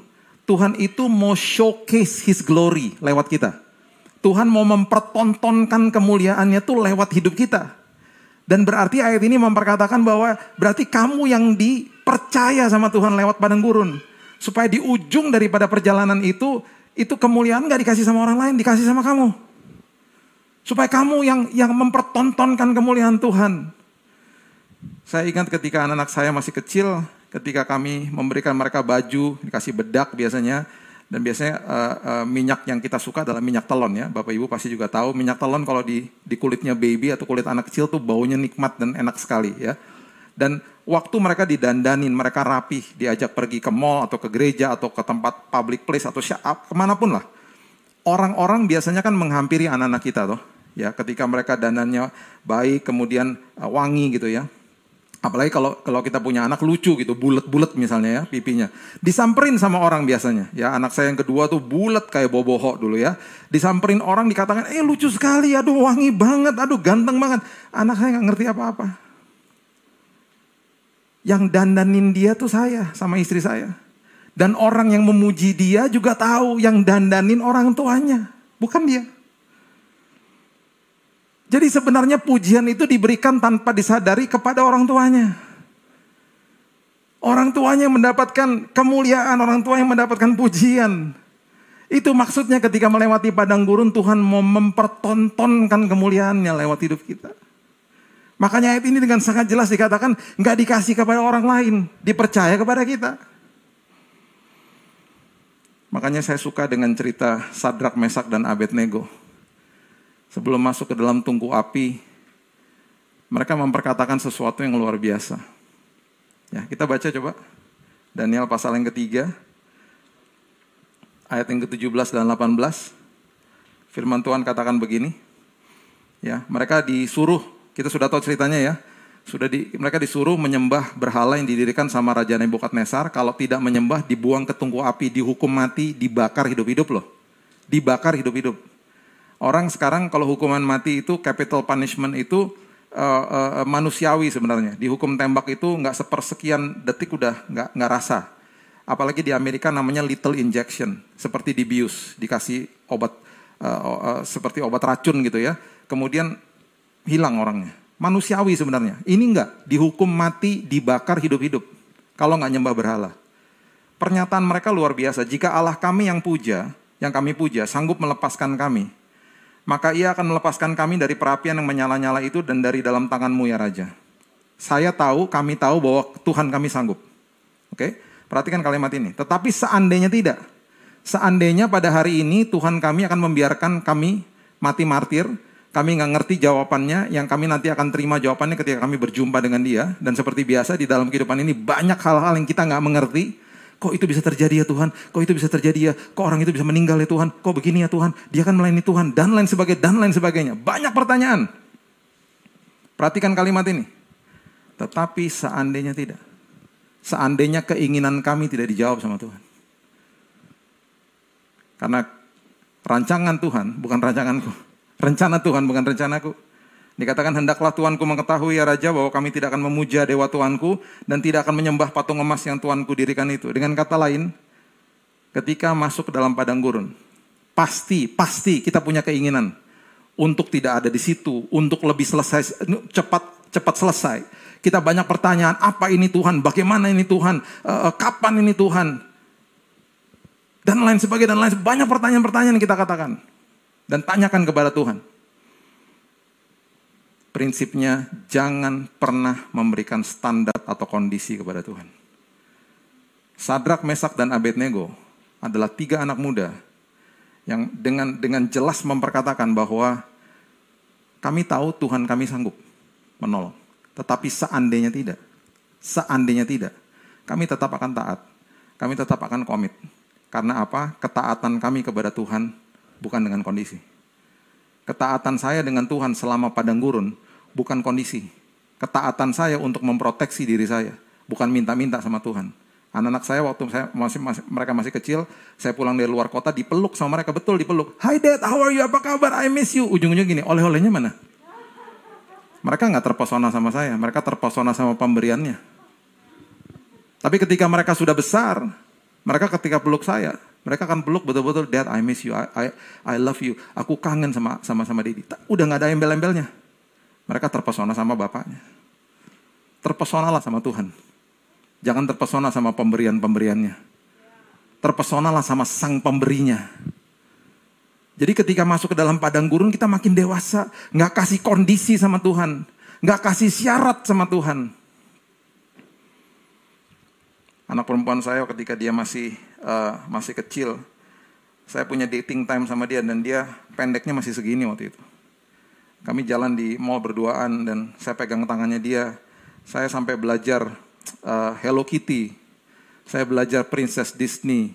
Tuhan itu mau showcase His glory lewat kita. Tuhan mau mempertontonkan kemuliaannya tuh lewat hidup kita. Dan berarti ayat ini memperkatakan bahwa berarti kamu yang dipercaya sama Tuhan lewat padang gurun. Supaya di ujung daripada perjalanan itu, itu kemuliaan gak dikasih sama orang lain, dikasih sama kamu. Supaya kamu yang yang mempertontonkan kemuliaan Tuhan. Saya ingat ketika anak-anak saya masih kecil, ketika kami memberikan mereka baju, dikasih bedak biasanya, dan biasanya uh, uh, minyak yang kita suka adalah minyak telon ya. Bapak Ibu pasti juga tahu minyak telon kalau di di kulitnya baby atau kulit anak kecil tuh baunya nikmat dan enak sekali ya. Dan waktu mereka didandanin, mereka rapih, diajak pergi ke mall atau ke gereja atau ke tempat public place atau ke mana pun lah. Orang-orang biasanya kan menghampiri anak-anak kita tuh, ya ketika mereka dandannya baik kemudian uh, wangi gitu ya Apalagi kalau kalau kita punya anak lucu gitu, bulat-bulat misalnya ya pipinya. Disamperin sama orang biasanya. Ya anak saya yang kedua tuh bulat kayak boboho dulu ya. Disamperin orang dikatakan, eh lucu sekali, aduh wangi banget, aduh ganteng banget. Anak saya nggak ngerti apa-apa. Yang dandanin dia tuh saya sama istri saya. Dan orang yang memuji dia juga tahu yang dandanin orang tuanya, bukan dia. Jadi sebenarnya pujian itu diberikan tanpa disadari kepada orang tuanya. Orang tuanya mendapatkan kemuliaan, orang tua yang mendapatkan pujian. Itu maksudnya ketika melewati padang gurun Tuhan mau mempertontonkan kemuliaannya lewat hidup kita. Makanya ayat ini dengan sangat jelas dikatakan nggak dikasih kepada orang lain, dipercaya kepada kita. Makanya saya suka dengan cerita Sadrak, Mesak, dan Abednego sebelum masuk ke dalam tungku api, mereka memperkatakan sesuatu yang luar biasa. Ya, kita baca coba. Daniel pasal yang ketiga, ayat yang ke-17 dan 18. Firman Tuhan katakan begini. Ya, mereka disuruh, kita sudah tahu ceritanya ya. Sudah di, mereka disuruh menyembah berhala yang didirikan sama Raja Nebukadnezar. Kalau tidak menyembah, dibuang ke tungku api, dihukum mati, dibakar hidup-hidup loh. Dibakar hidup-hidup. Orang sekarang kalau hukuman mati itu capital punishment itu uh, uh, manusiawi sebenarnya. Di hukum tembak itu nggak sepersekian detik udah nggak nggak rasa. Apalagi di Amerika namanya little injection, seperti dibius, dikasih obat uh, uh, seperti obat racun gitu ya. Kemudian hilang orangnya. Manusiawi sebenarnya. Ini enggak, dihukum mati, dibakar hidup-hidup. Kalau nggak nyembah berhala. Pernyataan mereka luar biasa. Jika Allah kami yang puja, yang kami puja, sanggup melepaskan kami, maka ia akan melepaskan kami dari perapian yang menyala-nyala itu dan dari dalam tanganmu ya Raja. Saya tahu, kami tahu bahwa Tuhan kami sanggup. Oke, perhatikan kalimat ini. Tetapi seandainya tidak, seandainya pada hari ini Tuhan kami akan membiarkan kami mati martir, kami nggak ngerti jawabannya, yang kami nanti akan terima jawabannya ketika kami berjumpa dengan dia. Dan seperti biasa di dalam kehidupan ini banyak hal-hal yang kita nggak mengerti, Kok itu bisa terjadi ya Tuhan? Kok itu bisa terjadi ya? Kok orang itu bisa meninggal ya Tuhan? Kok begini ya Tuhan? Dia kan melayani Tuhan dan lain sebagainya dan lain sebagainya. Banyak pertanyaan. Perhatikan kalimat ini. Tetapi seandainya tidak. Seandainya keinginan kami tidak dijawab sama Tuhan. Karena rancangan Tuhan bukan rancanganku. Rencana Tuhan bukan rencanaku. Dikatakan hendaklah Tuanku mengetahui ya Raja bahwa kami tidak akan memuja dewa Tuanku dan tidak akan menyembah patung emas yang Tuanku dirikan itu. Dengan kata lain, ketika masuk ke dalam padang gurun, pasti, pasti kita punya keinginan untuk tidak ada di situ, untuk lebih selesai, cepat cepat selesai. Kita banyak pertanyaan, apa ini Tuhan, bagaimana ini Tuhan, uh, kapan ini Tuhan, dan lain sebagainya, dan lain sebagainya. Banyak pertanyaan-pertanyaan kita katakan. Dan tanyakan kepada Tuhan prinsipnya jangan pernah memberikan standar atau kondisi kepada Tuhan. Sadrak, Mesak, dan Abednego adalah tiga anak muda yang dengan dengan jelas memperkatakan bahwa kami tahu Tuhan kami sanggup menolong. Tetapi seandainya tidak, seandainya tidak, kami tetap akan taat. Kami tetap akan komit. Karena apa? Ketaatan kami kepada Tuhan bukan dengan kondisi. Ketaatan saya dengan Tuhan selama padang gurun bukan kondisi. Ketaatan saya untuk memproteksi diri saya, bukan minta-minta sama Tuhan. Anak-anak saya waktu saya masih, masih mereka masih kecil, saya pulang dari luar kota dipeluk sama mereka betul dipeluk. Hi dad, how are you? Apa kabar? I miss you. Ujung-ujungnya gini, oleh-olehnya mana? Mereka nggak terpesona sama saya, mereka terpesona sama pemberiannya. Tapi ketika mereka sudah besar, mereka ketika peluk saya, mereka akan peluk betul-betul, Dad, I miss you, I, I, I love you. Aku kangen sama sama sama Dedi. Udah nggak ada embel-embelnya. Mereka terpesona sama bapaknya. Terpesonalah sama Tuhan. Jangan terpesona sama pemberian-pemberiannya. Terpesonalah sama sang pemberinya. Jadi ketika masuk ke dalam padang gurun kita makin dewasa. Nggak kasih kondisi sama Tuhan. Nggak kasih syarat sama Tuhan. Anak perempuan saya ketika dia masih uh, masih kecil, saya punya dating time sama dia dan dia pendeknya masih segini waktu itu. Kami jalan di mall berduaan dan saya pegang tangannya dia. Saya sampai belajar uh, Hello Kitty. Saya belajar Princess Disney.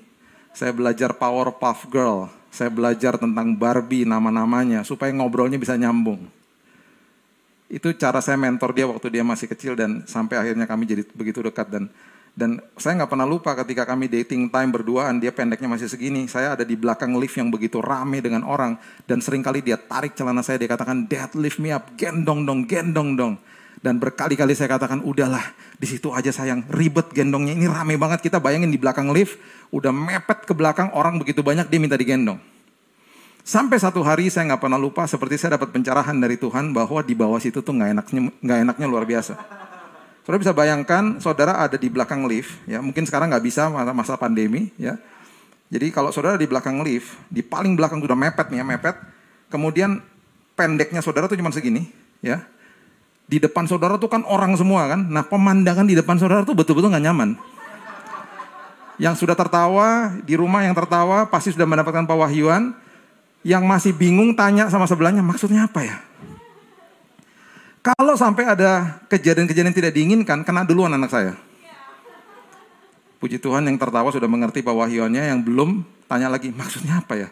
Saya belajar Powerpuff Girl. Saya belajar tentang Barbie nama-namanya supaya ngobrolnya bisa nyambung. Itu cara saya mentor dia waktu dia masih kecil dan sampai akhirnya kami jadi begitu dekat dan dan saya nggak pernah lupa ketika kami dating time berduaan, dia pendeknya masih segini. Saya ada di belakang lift yang begitu rame dengan orang. Dan sering kali dia tarik celana saya, dia katakan, Dad lift me up, gendong dong, gendong dong. Dan berkali-kali saya katakan, udahlah di situ aja sayang, ribet gendongnya. Ini rame banget, kita bayangin di belakang lift, udah mepet ke belakang, orang begitu banyak, dia minta digendong. Sampai satu hari saya nggak pernah lupa, seperti saya dapat pencerahan dari Tuhan bahwa di bawah situ tuh nggak enaknya, nggak enaknya luar biasa. Saudara bisa bayangkan saudara ada di belakang lift, ya mungkin sekarang nggak bisa masa, pandemi, ya. Jadi kalau saudara di belakang lift, di paling belakang sudah mepet nih ya, mepet. Kemudian pendeknya saudara tuh cuma segini, ya. Di depan saudara tuh kan orang semua kan. Nah pemandangan di depan saudara tuh betul-betul nggak nyaman. Yang sudah tertawa, di rumah yang tertawa pasti sudah mendapatkan pewahyuan. Yang masih bingung tanya sama sebelahnya, maksudnya apa ya? Kalau sampai ada kejadian-kejadian tidak diinginkan, kena duluan anak saya. Puji Tuhan yang tertawa sudah mengerti pewahyuannya, yang belum tanya lagi, maksudnya apa ya?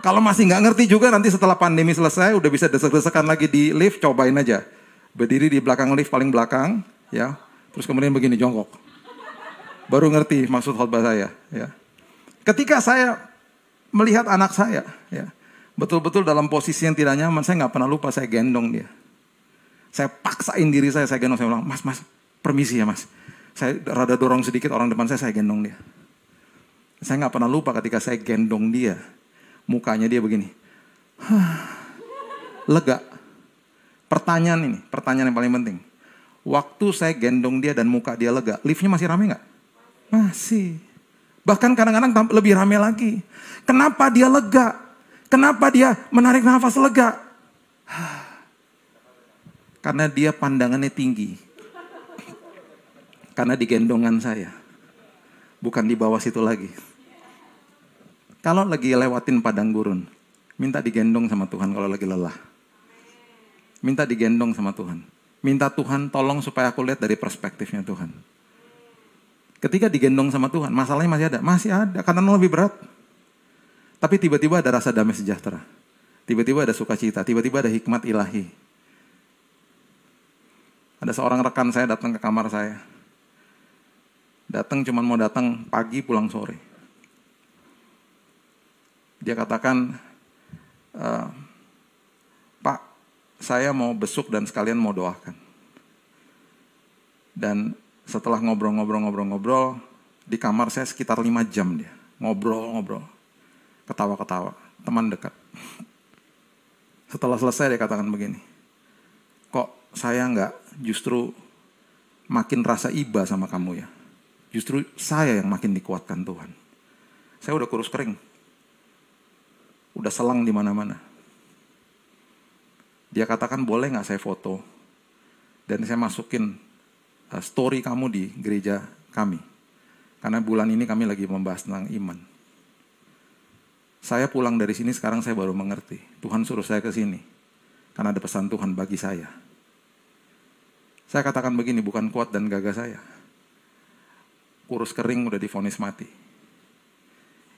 Kalau masih nggak ngerti juga nanti setelah pandemi selesai udah bisa desek-desekan lagi di lift, cobain aja. Berdiri di belakang lift paling belakang, ya. Terus kemudian begini jongkok. Baru ngerti maksud khotbah saya, ya. Ketika saya melihat anak saya, ya, betul-betul dalam posisi yang tidak nyaman, saya nggak pernah lupa saya gendong dia. Saya paksain diri saya, saya gendong, saya bilang, mas, mas, permisi ya mas. Saya rada dorong sedikit orang depan saya, saya gendong dia. Saya nggak pernah lupa ketika saya gendong dia, mukanya dia begini. Lega. Pertanyaan ini, pertanyaan yang paling penting. Waktu saya gendong dia dan muka dia lega, liftnya masih rame nggak? Masih. Bahkan kadang-kadang lebih rame lagi. Kenapa dia lega? Kenapa dia menarik nafas lega? Karena dia pandangannya tinggi. Karena di gendongan saya. Bukan di bawah situ lagi. Kalau lagi lewatin padang gurun, minta digendong sama Tuhan kalau lagi lelah. Minta digendong sama Tuhan. Minta Tuhan tolong supaya aku lihat dari perspektifnya Tuhan. Ketika digendong sama Tuhan, masalahnya masih ada. Masih ada, karena lebih berat. Tapi tiba-tiba ada rasa damai sejahtera. Tiba-tiba ada sukacita, tiba-tiba ada hikmat ilahi. Ada seorang rekan saya datang ke kamar saya. Datang cuma mau datang pagi pulang sore. Dia katakan, e, Pak, saya mau besuk dan sekalian mau doakan. Dan setelah ngobrol-ngobrol-ngobrol-ngobrol, di kamar saya sekitar lima jam dia. Ngobrol-ngobrol, ketawa-ketawa, teman dekat. Setelah selesai dia katakan begini, kok saya nggak justru makin rasa iba sama kamu ya. Justru saya yang makin dikuatkan Tuhan. Saya udah kurus kering. Udah selang di mana-mana. Dia katakan boleh nggak saya foto? Dan saya masukin uh, story kamu di gereja kami. Karena bulan ini kami lagi membahas tentang iman. Saya pulang dari sini sekarang saya baru mengerti. Tuhan suruh saya ke sini. Karena ada pesan Tuhan bagi saya. Saya katakan begini, bukan kuat dan gagah saya. Kurus kering udah difonis mati.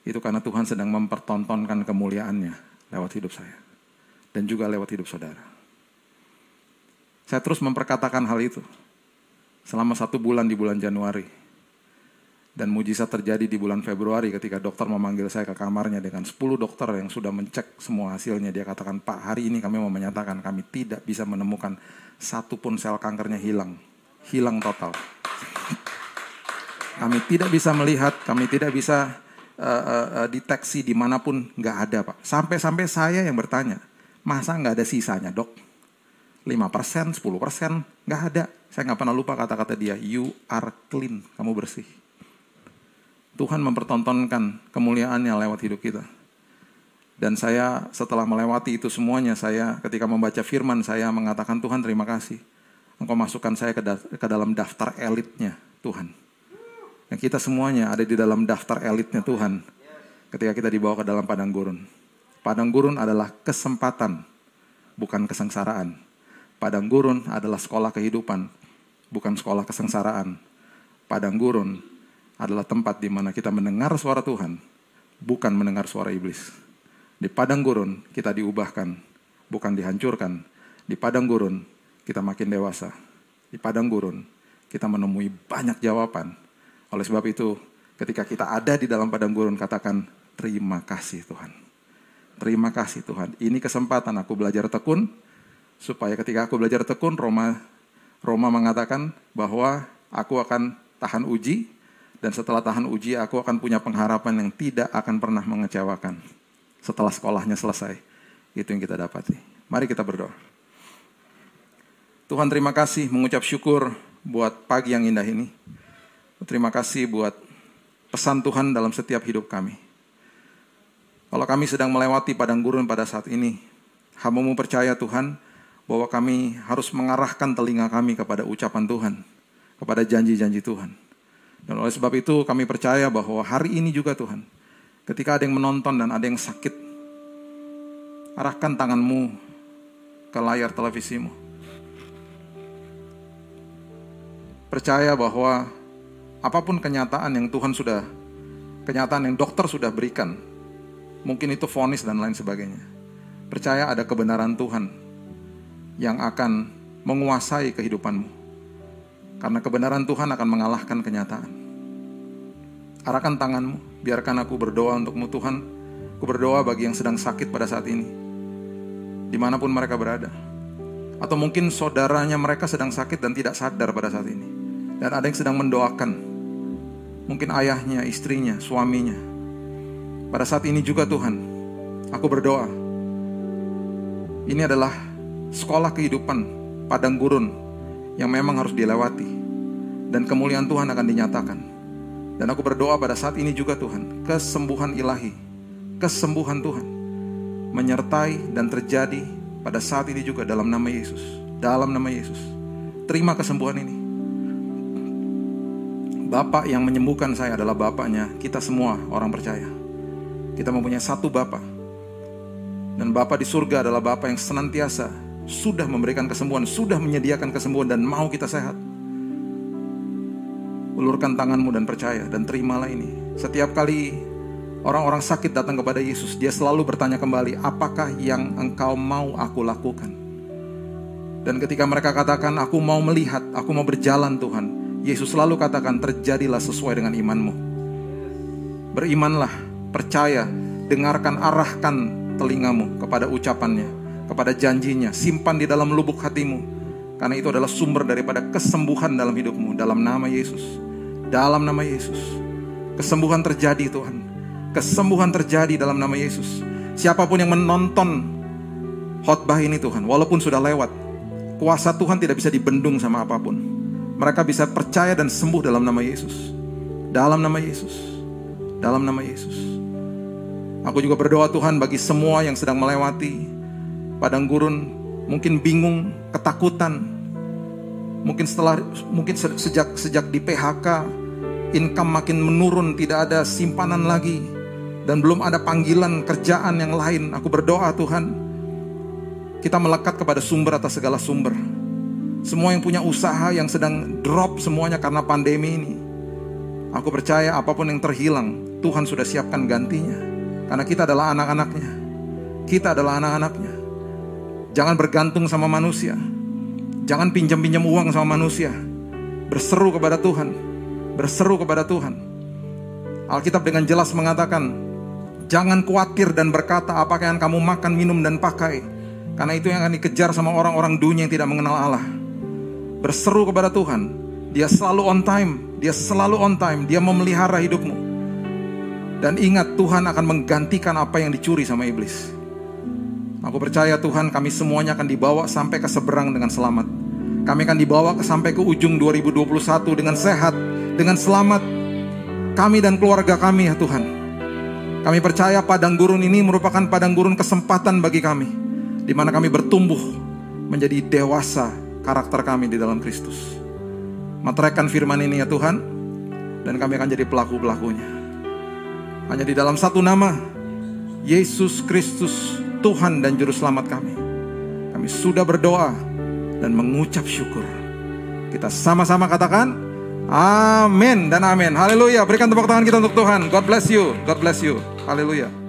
Itu karena Tuhan sedang mempertontonkan kemuliaannya lewat hidup saya. Dan juga lewat hidup saudara. Saya terus memperkatakan hal itu. Selama satu bulan di bulan Januari. Dan mujizat terjadi di bulan Februari ketika dokter memanggil saya ke kamarnya dengan 10 dokter yang sudah mencek semua hasilnya. Dia katakan, Pak hari ini kami mau menyatakan kami tidak bisa menemukan satu pun sel kankernya hilang. Hilang total. Kami tidak bisa melihat, kami tidak bisa uh, uh, deteksi di mana pun nggak ada pak. Sampai-sampai saya yang bertanya, masa nggak ada sisanya dok? 5%, 10%, nggak ada. Saya nggak pernah lupa kata-kata dia, you are clean, kamu bersih. Tuhan mempertontonkan kemuliaannya lewat hidup kita. Dan saya setelah melewati itu semuanya, saya ketika membaca firman, saya mengatakan Tuhan terima kasih. Engkau masukkan saya ke, da ke dalam daftar elitnya Tuhan. Yang kita semuanya ada di dalam daftar elitnya Tuhan. Ketika kita dibawa ke dalam padang gurun. Padang gurun adalah kesempatan, bukan kesengsaraan. Padang gurun adalah sekolah kehidupan, bukan sekolah kesengsaraan. Padang gurun adalah tempat di mana kita mendengar suara Tuhan, bukan mendengar suara iblis. Di padang gurun kita diubahkan, bukan dihancurkan. Di padang gurun kita makin dewasa. Di padang gurun, kita menemui banyak jawaban. Oleh sebab itu, ketika kita ada di dalam padang gurun, katakan, terima kasih Tuhan. Terima kasih Tuhan. Ini kesempatan aku belajar tekun, supaya ketika aku belajar tekun, Roma Roma mengatakan bahwa aku akan tahan uji, dan setelah tahan uji, aku akan punya pengharapan yang tidak akan pernah mengecewakan. Setelah sekolahnya selesai, itu yang kita dapati. Mari kita berdoa. Tuhan terima kasih mengucap syukur buat pagi yang indah ini. Terima kasih buat pesan Tuhan dalam setiap hidup kami. Kalau kami sedang melewati padang gurun pada saat ini, hambamu percaya Tuhan bahwa kami harus mengarahkan telinga kami kepada ucapan Tuhan, kepada janji-janji Tuhan. Dan oleh sebab itu kami percaya bahwa hari ini juga Tuhan, ketika ada yang menonton dan ada yang sakit, arahkan tanganmu ke layar televisimu percaya bahwa apa pun kenyataan yang Tuhan sudah, kenyataan yang dokter sudah berikan, mungkin itu vonis dan lain sebagainya. Percaya ada kebenaran Tuhan yang akan menguasai kehidupanmu. Karena kebenaran Tuhan akan mengalahkan kenyataan. Arahkan tanganmu, biarkan aku berdoa untukmu Tuhan. Aku berdoa bagi yang sedang sakit pada saat ini. Di mana pun mereka berada. Atau mungkin saudaranya mereka sedang sakit dan tidak sadar pada saat ini. Dan ada yang sedang mendoakan. Mungkin ayahnya, istrinya, suaminya. Pada saat ini juga Tuhan, aku berdoa. Ini adalah sekolah kehidupan padang gurun yang memang harus dilewati. Dan kemuliaan Tuhan akan dinyatakan. Dan aku berdoa pada saat ini juga Tuhan, kesembuhan ilahi, kesembuhan Tuhan menyertai dan terjadi pada saat ini juga dalam nama Yesus. Dalam nama Yesus. Terima kesembuhan ini. Bapak yang menyembuhkan saya adalah Bapaknya kita semua orang percaya. Kita mempunyai satu Bapak. Dan Bapak di surga adalah Bapak yang senantiasa sudah memberikan kesembuhan, sudah menyediakan kesembuhan dan mau kita sehat. Ulurkan tanganmu dan percaya dan terimalah ini. Setiap kali orang-orang sakit datang kepada Yesus, dia selalu bertanya kembali, apakah yang engkau mau aku lakukan? Dan ketika mereka katakan, aku mau melihat, aku mau berjalan Tuhan, Yesus selalu katakan terjadilah sesuai dengan imanmu. Berimanlah, percaya, dengarkan, arahkan telingamu kepada ucapannya, kepada janjinya, simpan di dalam lubuk hatimu. Karena itu adalah sumber daripada kesembuhan dalam hidupmu, dalam nama Yesus. Dalam nama Yesus. Kesembuhan terjadi Tuhan. Kesembuhan terjadi dalam nama Yesus. Siapa pun yang menonton khotbah ini Tuhan, walaupun sudah lewat, kuasa Tuhan tidak bisa dibendung sama apa pun mereka bisa percaya dan sembuh dalam nama Yesus. Dalam nama Yesus. Dalam nama Yesus. Aku juga berdoa Tuhan bagi semua yang sedang melewati padang gurun, mungkin bingung, ketakutan. Mungkin setelah mungkin sejak sejak di PHK income makin menurun, tidak ada simpanan lagi dan belum ada panggilan kerjaan yang lain. Aku berdoa Tuhan, kita melekat kepada sumber atas segala sumber semua yang punya usaha yang sedang drop semuanya karena pandemi ini. Aku percaya apa pun yang terhilang, Tuhan sudah siapkan gantinya. Karena kita adalah anak-anaknya. Kita adalah anak-anaknya. Jangan bergantung sama manusia. Jangan pinjam-pinjam uang sama manusia. Berseru kepada Tuhan. Berseru kepada Tuhan. Alkitab dengan jelas mengatakan, jangan khawatir dan berkata apakah yang kamu makan, minum, dan pakai. Karena itu yang akan dikejar sama orang-orang dunia yang tidak mengenal Allah berseru kepada Tuhan. Dia selalu on time, dia selalu on time, dia memelihara hidupmu. Dan ingat Tuhan akan menggantikan apa yang dicuri sama iblis. Aku percaya Tuhan kami semuanya akan dibawa sampai ke seberang dengan selamat. Kami akan dibawa sampai ke ujung 2021 dengan sehat, dengan selamat. Kami dan keluarga kami ya Tuhan. Kami percaya padang gurun ini merupakan padang gurun kesempatan bagi kami. Di mana kami bertumbuh menjadi dewasa karakter kami di dalam Kristus. Materaikan firman ini ya Tuhan, dan kami akan jadi pelaku-pelakunya. Hanya di dalam satu nama, Yesus Kristus, Tuhan dan Juru Selamat kami. Kami sudah berdoa dan mengucap syukur. Kita sama-sama katakan, Amin dan amin. Haleluya. Berikan tepuk tangan kita untuk Tuhan. God bless you. God bless you. Haleluya.